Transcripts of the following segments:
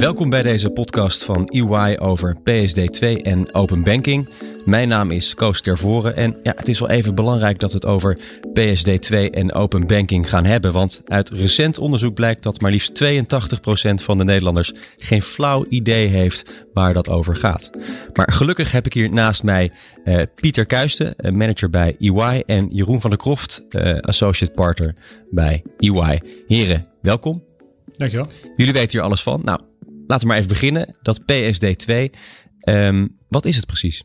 Welkom bij deze podcast van EY over PSD2 en open banking. Mijn naam is Koos Tervoren en ja, het is wel even belangrijk dat we het over PSD2 en open banking gaan hebben. Want uit recent onderzoek blijkt dat maar liefst 82% van de Nederlanders geen flauw idee heeft waar dat over gaat. Maar gelukkig heb ik hier naast mij uh, Pieter Kuisten, manager bij EY, en Jeroen van der Kroft, uh, associate partner bij EY. Heren, welkom. Dankjewel. Jullie weten hier alles van. Nou, laten we maar even beginnen. Dat PSD2, um, wat is het precies?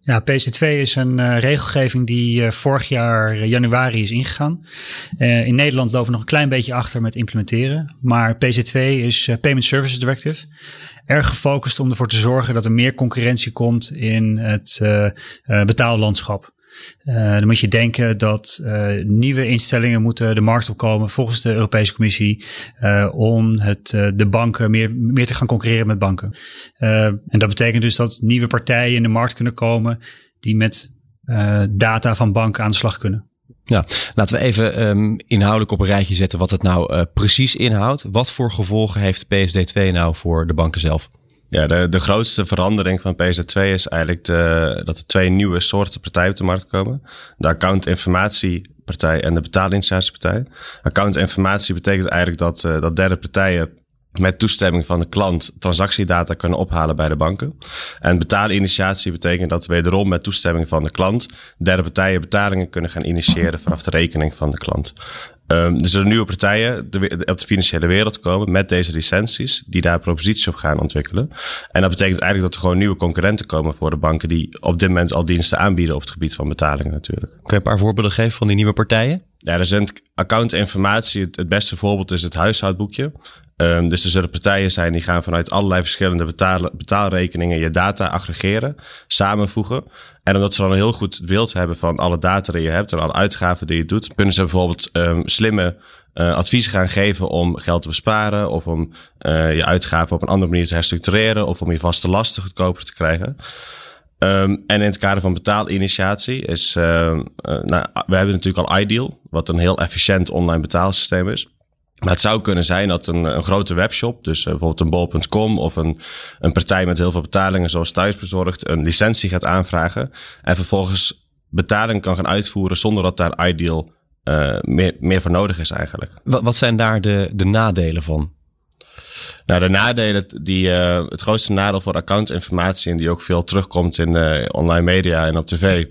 Ja, PSD2 is een uh, regelgeving die uh, vorig jaar januari is ingegaan. In Nederland lopen we nog een klein beetje achter met implementeren. Maar PSD2 is Payment Services Directive. Erg gefocust om ervoor te zorgen dat er meer concurrentie komt in het betaallandschap. Uh, dan moet je denken dat uh, nieuwe instellingen moeten de markt opkomen volgens de Europese Commissie uh, om het, de banken meer, meer te gaan concurreren met banken. en dat betekent dus dat nieuwe partijen in de markt kunnen komen die met data van banken aan de slag kunnen. Ja, laten we even um, inhoudelijk op een rijtje zetten wat het nou precies inhoudt. Wat voor gevolgen heeft PSD2 nou voor de banken zelf? Ja, de, de grootste verandering van PSD2 is eigenlijk de, dat er twee nieuwe soorten partijen op de markt komen. De account-informatiepartij en de betaalinitiatiepartij. Account-informatie betekent eigenlijk dat, uh, dat derde partijen met toestemming van de klant transactiedata kunnen ophalen bij de banken. En betaalinitiatie betekent dat wederom met toestemming van de klant derde partijen betalingen kunnen gaan initiëren vanaf de rekening van de klant. Um, er nieuwe partijen op de financiële wereld komen met deze licenties, die daar proposities op gaan ontwikkelen. En dat betekent eigenlijk dat er gewoon nieuwe concurrenten komen voor de banken die op dit moment al diensten aanbieden op het gebied van betalingen natuurlijk. Kun je een paar voorbeelden geven van die nieuwe partijen? Ja, er zijn accountinformatie. Het, het beste voorbeeld is het huishoudboekje. Um, dus er zullen partijen zijn die gaan vanuit allerlei verschillende betaal, betaalrekeningen je data aggregeren, samenvoegen. En omdat ze dan een heel goed beeld hebben van alle data die je hebt en alle uitgaven die je doet, kunnen ze bijvoorbeeld um, slimme uh, adviezen gaan geven om geld te besparen of om uh, je uitgaven op een andere manier te herstructureren of om je vaste lasten goedkoper te krijgen. Um, en in het kader van betaalinitiatie is, uh, nou, we hebben natuurlijk al iDeal, wat een heel efficiënt online betaalsysteem is. Maar het zou kunnen zijn dat een, een grote webshop, dus uh, bijvoorbeeld een bol.com of een, een partij met heel veel betalingen zoals Thuisbezorgd, een licentie gaat aanvragen en vervolgens betaling kan gaan uitvoeren zonder dat daar Ideal uh, meer, meer voor nodig is eigenlijk. Wat, wat zijn daar de, de nadelen van? Nou, de nadelen, die, uh, het grootste nadeel voor accountinformatie en die ook veel terugkomt in uh, online media en op tv,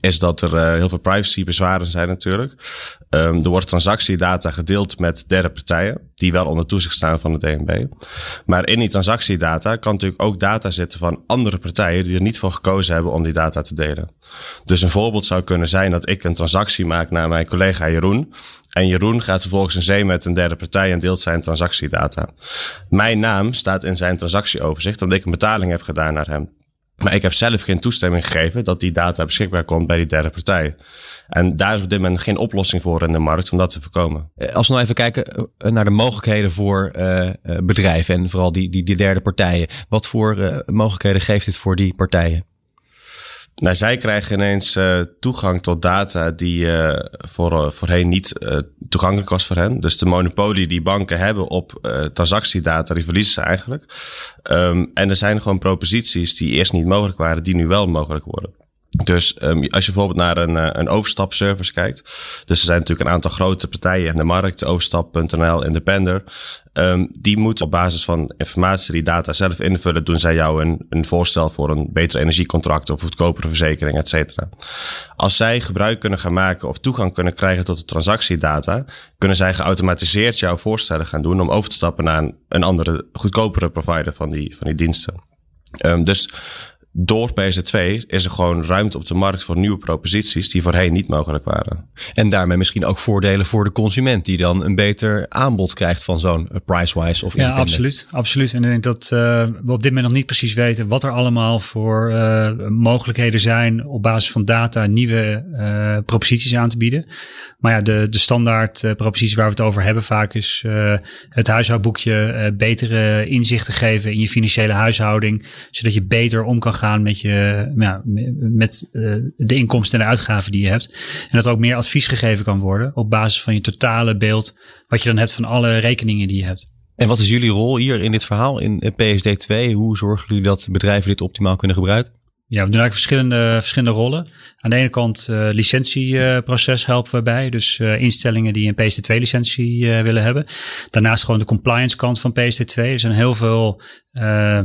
is dat er uh, heel veel privacybezwaren zijn natuurlijk. Um, er wordt transactiedata gedeeld met derde partijen, die wel onder toezicht staan van de DNB. Maar in die transactiedata kan natuurlijk ook data zitten van andere partijen die er niet voor gekozen hebben om die data te delen. Dus een voorbeeld zou kunnen zijn dat ik een transactie maak naar mijn collega Jeroen. En Jeroen gaat vervolgens in zee met een derde partij en deelt zijn transactiedata. Mijn naam staat in zijn transactieoverzicht omdat ik een betaling heb gedaan naar hem. Maar ik heb zelf geen toestemming gegeven dat die data beschikbaar komt bij die derde partij. En daar is op dit moment geen oplossing voor in de markt om dat te voorkomen. Eh, als we nou even kijken eh, naar de mogelijkheden voor uh, bedrijven en vooral die, die, die derde partijen. Wat voor mogelijkheden geeft dit voor die partijen? Nou, zij krijgen ineens uh, toegang tot data die uh, voor, uh, voorheen niet toegankelijk was voor hen. Dus de monopolie die banken hebben op transactiedata, die verliezen ze eigenlijk. Um, en er zijn gewoon proposities die eerst niet mogelijk waren, die nu wel mogelijk worden. Dus um, als je bijvoorbeeld naar een, uh, een overstapservice kijkt. Dus er zijn natuurlijk een aantal grote partijen in de markt. Overstap.nl, Independer. Um, die moeten op basis van informatie die data zelf invullen. Doen zij jou een, een voorstel voor een beter energiecontract of goedkopere verzekering, et cetera. Als zij gebruik kunnen gaan maken of toegang kunnen krijgen tot de transactiedata. Kunnen zij geautomatiseerd jouw voorstellen gaan doen om over te stappen naar een, andere goedkopere provider van die, van die diensten. Um, dus door PSD2 is er gewoon ruimte op de markt voor nieuwe proposities die voorheen niet mogelijk waren. En daarmee misschien ook voordelen voor de consument die dan een beter aanbod krijgt van zo'n uh, Pricewise of Ja, absoluut, absoluut. En ik denk dat uh, we op dit moment nog niet precies weten wat er allemaal voor uh, mogelijkheden zijn op basis van data nieuwe uh, proposities aan te bieden. Maar ja, de, de standaard uh, propositie waar we het over hebben vaak is uh, het huishoudboekje uh, betere inzichten geven in je financiële huishouding, zodat je beter om kan gaan met, je, ja, met de inkomsten en de uitgaven die je hebt. En dat er ook meer advies gegeven kan worden op basis van je totale beeld, wat je dan hebt van alle rekeningen die je hebt. En wat is jullie rol hier in dit verhaal in PSD2? Hoe zorgen jullie dat bedrijven dit optimaal kunnen gebruiken? Ja, we doen eigenlijk verschillende, verschillende rollen. Aan de ene kant uh, licentieproces helpen we bij. Dus uh, instellingen die een PSD2-licentie uh, willen hebben. Daarnaast gewoon de compliance kant van PSD2. Er zijn heel veel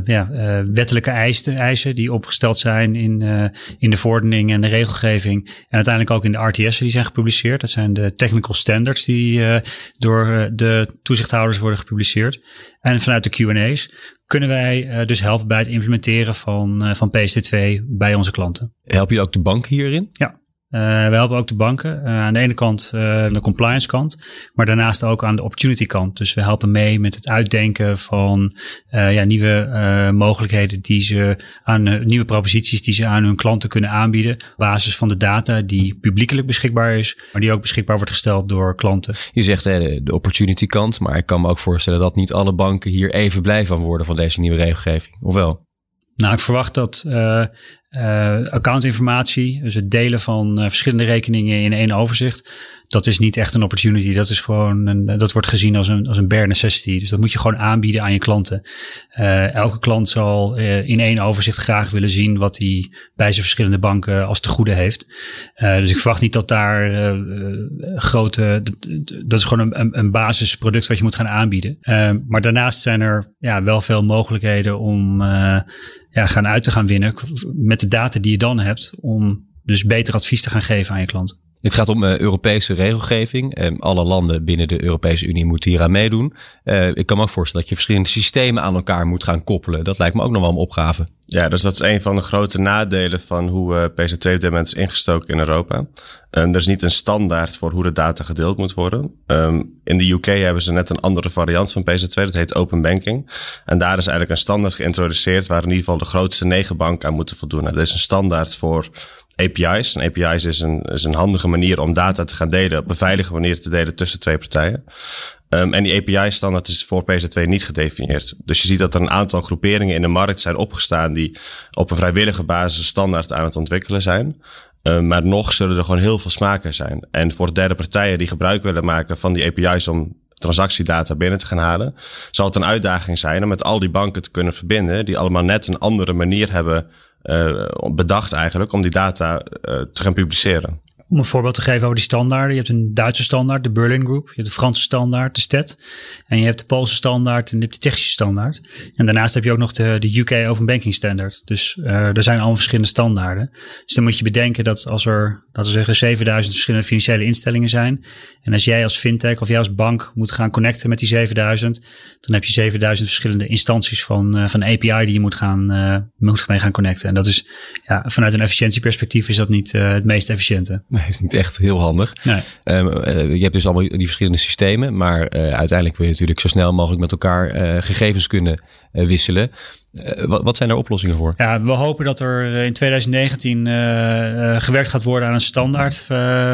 ja, wettelijke eisen, eisen die opgesteld zijn in, in de verordening en de regelgeving. En uiteindelijk ook in de RTS'en die zijn gepubliceerd. Dat zijn de technical standards die door de toezichthouders worden gepubliceerd. En vanuit de Q&A's kunnen wij uh, dus helpen bij het implementeren van, uh, van PSD2 bij onze klanten. Help je ook de bank hierin? Ja, uh, we helpen ook de banken. Uh, aan de ene kant uh, de compliance kant, maar daarnaast ook aan de opportunity kant. Dus we helpen mee met het uitdenken van ja, nieuwe mogelijkheden die ze aan nieuwe proposities die ze aan hun klanten kunnen aanbieden. Op basis van de data die publiekelijk beschikbaar is, maar die ook beschikbaar wordt gesteld door klanten. Je zegt hè, de opportunity kant, maar ik kan me ook voorstellen dat niet alle banken hier even blij van worden van deze nieuwe regelgeving. Of wel? Nou, ik verwacht dat uh, uh, accountinformatie, dus het delen van uh, verschillende rekeningen in één overzicht, dat is niet echt een opportunity. Dat is gewoon een, dat wordt gezien als een, als een bare necessity. Dus dat moet je gewoon aanbieden aan je klanten. Elke klant zal in één overzicht graag willen zien wat hij bij zijn verschillende banken als te goede heeft. dus ik verwacht niet dat daar grote, dat, is gewoon een, een, basisproduct wat je moet gaan aanbieden. maar daarnaast zijn er ja, wel veel mogelijkheden om ja, gaan uit te gaan winnen met de data die je dan hebt om dus beter advies te gaan geven aan je klant. Dit gaat om uh, Europese regelgeving. Uh, alle landen binnen de Europese Unie moeten hier aan meedoen. Uh, ik kan me ook voorstellen dat je verschillende systemen aan elkaar moet gaan koppelen. Dat lijkt me ook nog wel een opgave. Ja, dus dat is een van de grote nadelen van hoe PC2 op dit is ingestoken in Europa. er is niet een standaard voor hoe de data gedeeld moet worden. Um, in de UK hebben ze net een andere variant van PC2, dat heet Open Banking. En daar is eigenlijk een standaard geïntroduceerd waar in ieder geval de grootste negen banken aan moeten voldoen. Dat is een standaard voor API's. En API's is een, is een handige manier om data te gaan delen, op een veilige manier te delen tussen twee partijen. Um, en die API-standaard is voor PC2 niet gedefinieerd. Dus je ziet dat er een aantal groeperingen in de markt zijn opgestaan die op een vrijwillige basis standaard aan het ontwikkelen zijn. Um, maar nog zullen er gewoon heel veel smaken zijn. En voor derde partijen die gebruik willen maken van die API's om transactiedata binnen te gaan halen, zal het een uitdaging zijn om met al die banken te kunnen verbinden, die allemaal net een andere manier hebben bedacht eigenlijk om die data uh, te gaan publiceren. Om een voorbeeld te geven over die standaarden. Je hebt een Duitse standaard, de Berlin Group. Je hebt de Franse standaard, de STED. En je hebt de Poolse standaard en je hebt de technische standaard. En daarnaast heb je ook nog de, de UK Open Banking Standard. Dus uh, er zijn allemaal verschillende standaarden. Dus dan moet je bedenken dat als er, laten we zeggen, 7000 verschillende financiële instellingen zijn. En als jij als fintech of jij als bank moet gaan connecten met die 7000. Dan heb je 7000 verschillende instanties van, uh, van API die je moet gaan, uh, moet mee gaan connecten. En dat is, ja, vanuit een efficiëntieperspectief is dat niet het meest efficiënte is niet echt heel handig. Nee. Um, je hebt dus allemaal die verschillende systemen, maar uh, uiteindelijk wil je natuurlijk zo snel mogelijk met elkaar uh, gegevens kunnen wisselen. Wat, wat, zijn er oplossingen voor? Ja, we hopen dat er in 2019 gewerkt gaat worden aan een standaard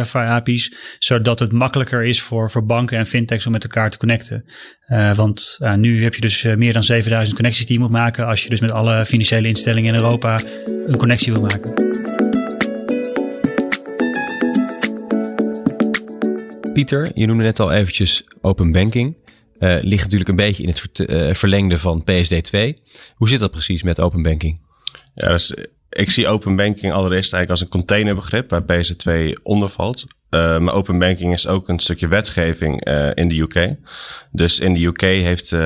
voor API's, zodat het makkelijker is voor, voor banken en fintechs om met elkaar te connecten. want nu heb je dus meer dan 7000 connecties die je moet maken als je dus met alle financiële instellingen in Europa een connectie wil maken. Pieter, je noemde net al eventjes open banking. Uh, ligt natuurlijk een beetje in het uh, verlengde van PSD2. Hoe zit dat precies met open banking? Ja, dus ik zie open banking allereerst eigenlijk als een containerbegrip waar PSD2 onder valt. Uh, maar open banking is ook een stukje wetgeving uh, in de UK. Dus in de UK heeft uh,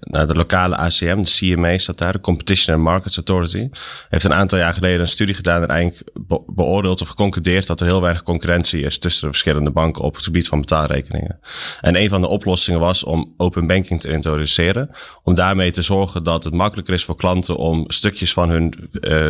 nou, de lokale ACM, de CMA staat daar, de Competition and Markets Authority, heeft een aantal jaar geleden een studie gedaan en eigenlijk be beoordeeld of geconcludeerd dat er heel weinig concurrentie is tussen de verschillende banken op het gebied van betaalrekeningen. En een van de oplossingen was om open banking te introduceren, om daarmee te zorgen dat het makkelijker is voor klanten om stukjes van hun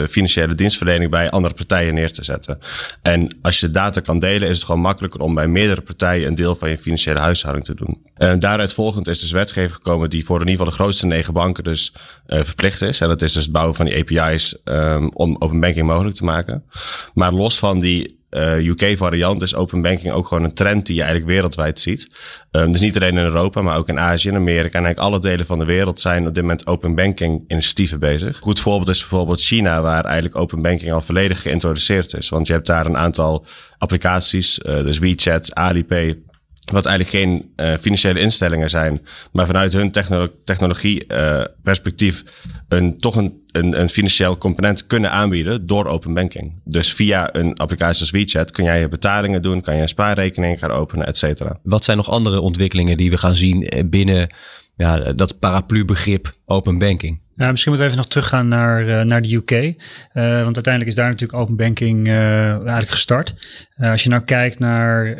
financiële dienstverlening bij andere partijen neer te zetten. En als je data kan delen, is het gewoon makkelijker om bij meerdere partijen een deel van je financiële huishouding te doen. En daaruit volgend is dus wetgeving gekomen die voor in ieder geval de grootste negen banken dus uh, verplicht is. En dat is dus het bouwen van die API's um, om open banking mogelijk te maken. Maar los van die eh, UK-variant is open banking ook gewoon een trend die je eigenlijk wereldwijd ziet. Um, dus niet alleen in Europa, maar ook in Azië en Amerika. En eigenlijk alle delen van de wereld zijn op dit moment open banking initiatieven bezig. goed voorbeeld is bijvoorbeeld China, waar eigenlijk open banking al volledig geïntroduceerd is. Want je hebt daar een aantal applicaties, uh, dus WeChat, Alipay, wat eigenlijk geen uh, financiële instellingen zijn, maar vanuit hun technolo technologie uh, perspectief een, toch een, een, een, financieel component kunnen aanbieden door open banking. Dus via een applicatie als WeChat kun jij je betalingen doen, kan je een spaarrekening gaan openen, et cetera. Wat zijn nog andere ontwikkelingen die we gaan zien eh, binnen ja, dat paraplu-begrip open banking? Misschien moeten we even nog teruggaan naar, uh, naar de UK. Uh, want uiteindelijk is daar natuurlijk open banking uh, eigenlijk gestart. als je nou kijkt naar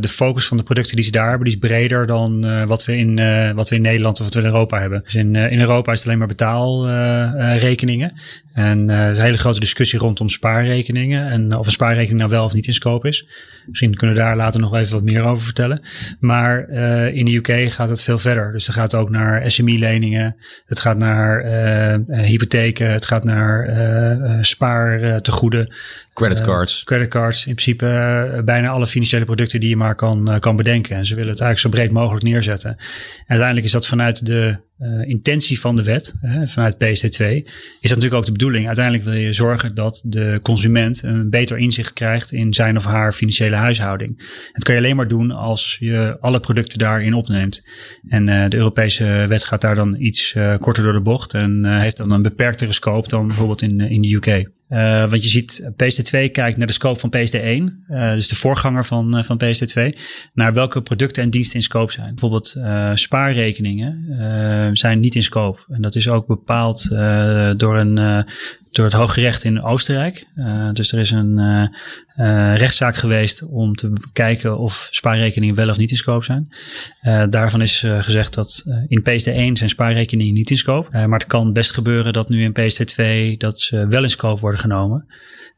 de focus van de producten die ze daar hebben, die is breder dan wat, we in, wat we in Nederland of wat we in Europa hebben. Dus in, in Europa is het alleen maar betaalrekeningen. en een hele grote discussie rondom spaarrekeningen. En of een spaarrekening nou wel of niet in scope is. Misschien kunnen we daar later nog even wat meer over vertellen. Maar in de UK gaat het veel verder. Dus er gaat ook naar SME-leningen. Het gaat naar uh, hypotheken, het gaat naar uh, spaartegoeden. Creditcards. creditcards. In principe bijna alle financiële producten die je maar kan, kan bedenken. En ze willen het eigenlijk zo breed mogelijk neerzetten. En uiteindelijk is dat vanuit de uh, intentie van de wet, hè, vanuit PSD2, is dat natuurlijk ook de bedoeling. Uiteindelijk wil je zorgen dat de consument een beter inzicht krijgt in zijn of haar financiële huishouding. Dat kan je alleen maar doen als je alle producten daarin opneemt. En uh, de Europese wet gaat daar dan iets uh, korter door de bocht en heeft dan een beperktere scope dan bijvoorbeeld in, in de UK. Uh, want je ziet, PSD2 kijkt naar de scope van PSD1, uh, dus de voorganger van, uh, van PSD2, naar welke producten en diensten in scope zijn. Bijvoorbeeld spaarrekeningen zijn niet in scope. En dat is ook bepaald door een door het Hoge Recht in Oostenrijk. Uh, dus er is een uh, uh, rechtszaak geweest om te kijken of spaarrekeningen wel of niet in scope zijn. daarvan is gezegd dat in PSD1 zijn spaarrekeningen niet in scope. maar het kan best gebeuren dat nu in PSD2 dat ze wel in scope worden genomen.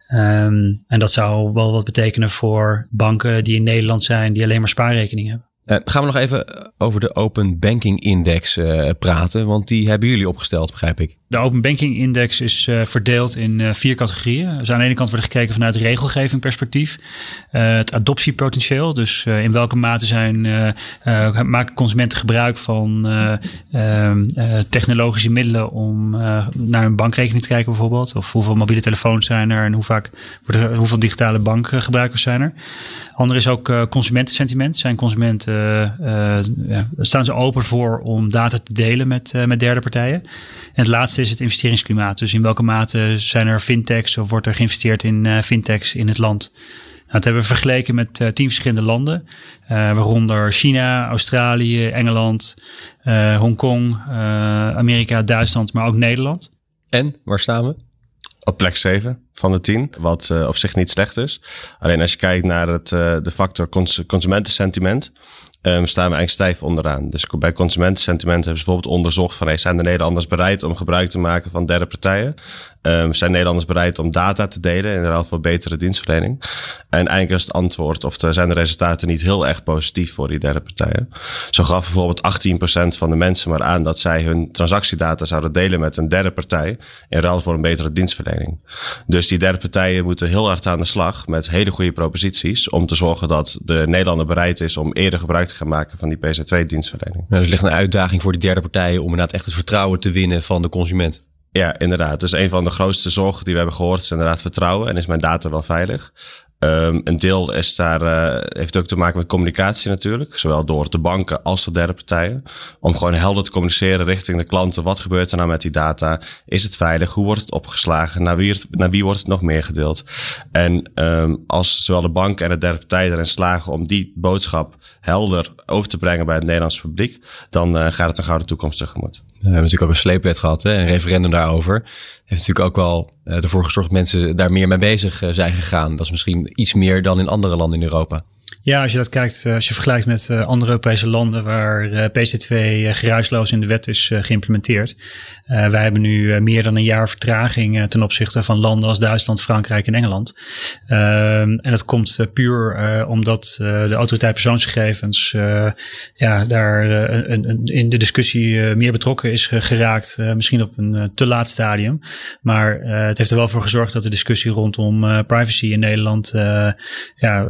Um, en dat zou wel wat betekenen voor banken die in Nederland zijn die alleen maar spaarrekeningen hebben. Uh, gaan we nog even over de Open Banking Index uh, praten, want die hebben jullie opgesteld, begrijp ik. De Open Banking Index is uh, verdeeld in vier categorieën. Dus aan de ene kant wordt gekeken vanuit regelgeving perspectief, het adoptiepotentieel, dus in welke mate zijn, maken consumenten gebruik van ehm, technologische middelen om naar hun bankrekening te kijken bijvoorbeeld, of hoeveel mobiele telefoons zijn er en hoe vaak, hoeveel digitale bankgebruikers zijn er. Ander is ook consumentensentiment. Zijn consumenten ja, staan ze open voor om data te delen met, uh, met derde partijen. En het laatste is het investeringsklimaat. Dus in welke mate zijn er fintechs of wordt er geïnvesteerd in fintechs in het land? Nou, dat hebben we vergeleken met tien verschillende landen, waaronder China, Australië, Engeland, Hongkong, Amerika, Duitsland, maar ook Nederland. En waar staan we? Op plek 7 van de 10, wat uh, op zich niet slecht is. Alleen als je kijkt naar het, uh, de factor cons consumentensentiment, um, staan we eigenlijk stijf onderaan. Dus bij consumentensentiment hebben ze bijvoorbeeld onderzocht van zijn de Nederlanders bereid om gebruik te maken van derde partijen? Um, zijn Nederlanders bereid om data te delen in de ruil voor betere dienstverlening? En eigenlijk is het antwoord, of zijn de resultaten niet heel erg positief voor die derde partijen. Zo gaf bijvoorbeeld 18% van de mensen maar aan dat zij hun transactiedata zouden delen met een derde partij in ruil voor een betere dienstverlening. Dus die derde partijen moeten heel hard aan de slag met hele goede proposities om te zorgen dat de Nederlander bereid is om eerder gebruik te gaan maken van die PC2-dienstverlening. Nou, dus ligt een uitdaging voor die derde partijen om inderdaad echt het vertrouwen te winnen van de consument. Ja, inderdaad. Dus een van de grootste zorgen die we hebben gehoord is inderdaad vertrouwen. En is mijn data wel veilig? Um, een deel is daar, uh, heeft ook te maken met communicatie natuurlijk. Zowel door de banken als de derde partijen. Om gewoon helder te communiceren richting de klanten. Wat gebeurt er nou met die data? Is het veilig? Hoe wordt het opgeslagen? Naar wie, naar wie wordt het nog meer gedeeld? En um, als zowel de bank en de derde partij erin slagen om die boodschap helder over te brengen bij het Nederlandse publiek. Dan uh, gaat het een gouden toekomst tegemoet. We hebben natuurlijk ook een sleepwet gehad, hè? een referendum daarover. Heeft natuurlijk ook wel uh, ervoor gezorgd dat mensen daar meer mee bezig uh, zijn gegaan. Dat is misschien iets meer dan in andere landen in Europa. Ja, als je dat kijkt, eh, als je vergelijkt met eh, andere Europese landen waar eh, PC2 geruisloos in de wet is geïmplementeerd. wij hebben nu meer dan een jaar vertraging ten opzichte van landen als Duitsland, Frankrijk en Engeland. Ehm, en dat komt puur omdat de autoriteit persoonsgegevens ja, daar in de discussie meer betrokken is geraakt. misschien op een te laat stadium. Maar het heeft er wel voor gezorgd dat de discussie rondom privacy in Nederland ja,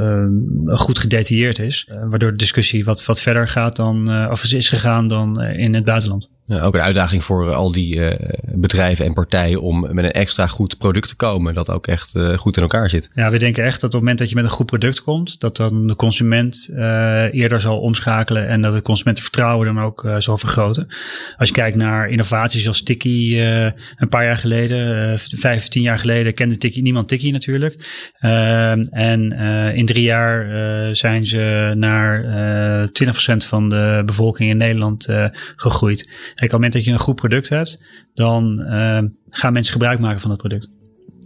goed gedetailleerd is. Uh, waardoor de discussie wat, wat verder gaat dan, uh, of is gegaan dan uh, in het buitenland. Ook een uitdaging voor al die uh, bedrijven en partijen om met een extra goed product te komen dat ook echt uh, goed in elkaar zit. Ja, we denken echt dat op het moment dat je met een goed product komt, dat dan de consument eerder zal omschakelen en dat het consumentenvertrouwen dan ook zal vergroten. Als je kijkt naar innovaties zoals Tiki een paar jaar geleden, vijf, tien jaar geleden kende Tiki niemand Tiki natuurlijk. En in drie jaar zijn ze naar 20% van de bevolking in Nederland gegroeid. Kijk, op het moment dat je een goed product hebt, dan uh, gaan mensen gebruik maken van dat product.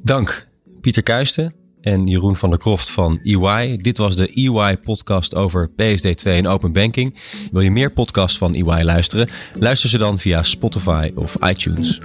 Dank Pieter Kuisten en Jeroen van der Kroft van EY. Dit was de EY-podcast over PSD2 en open banking. Wil je meer podcasts van EY luisteren? Luister ze dan via Spotify of iTunes.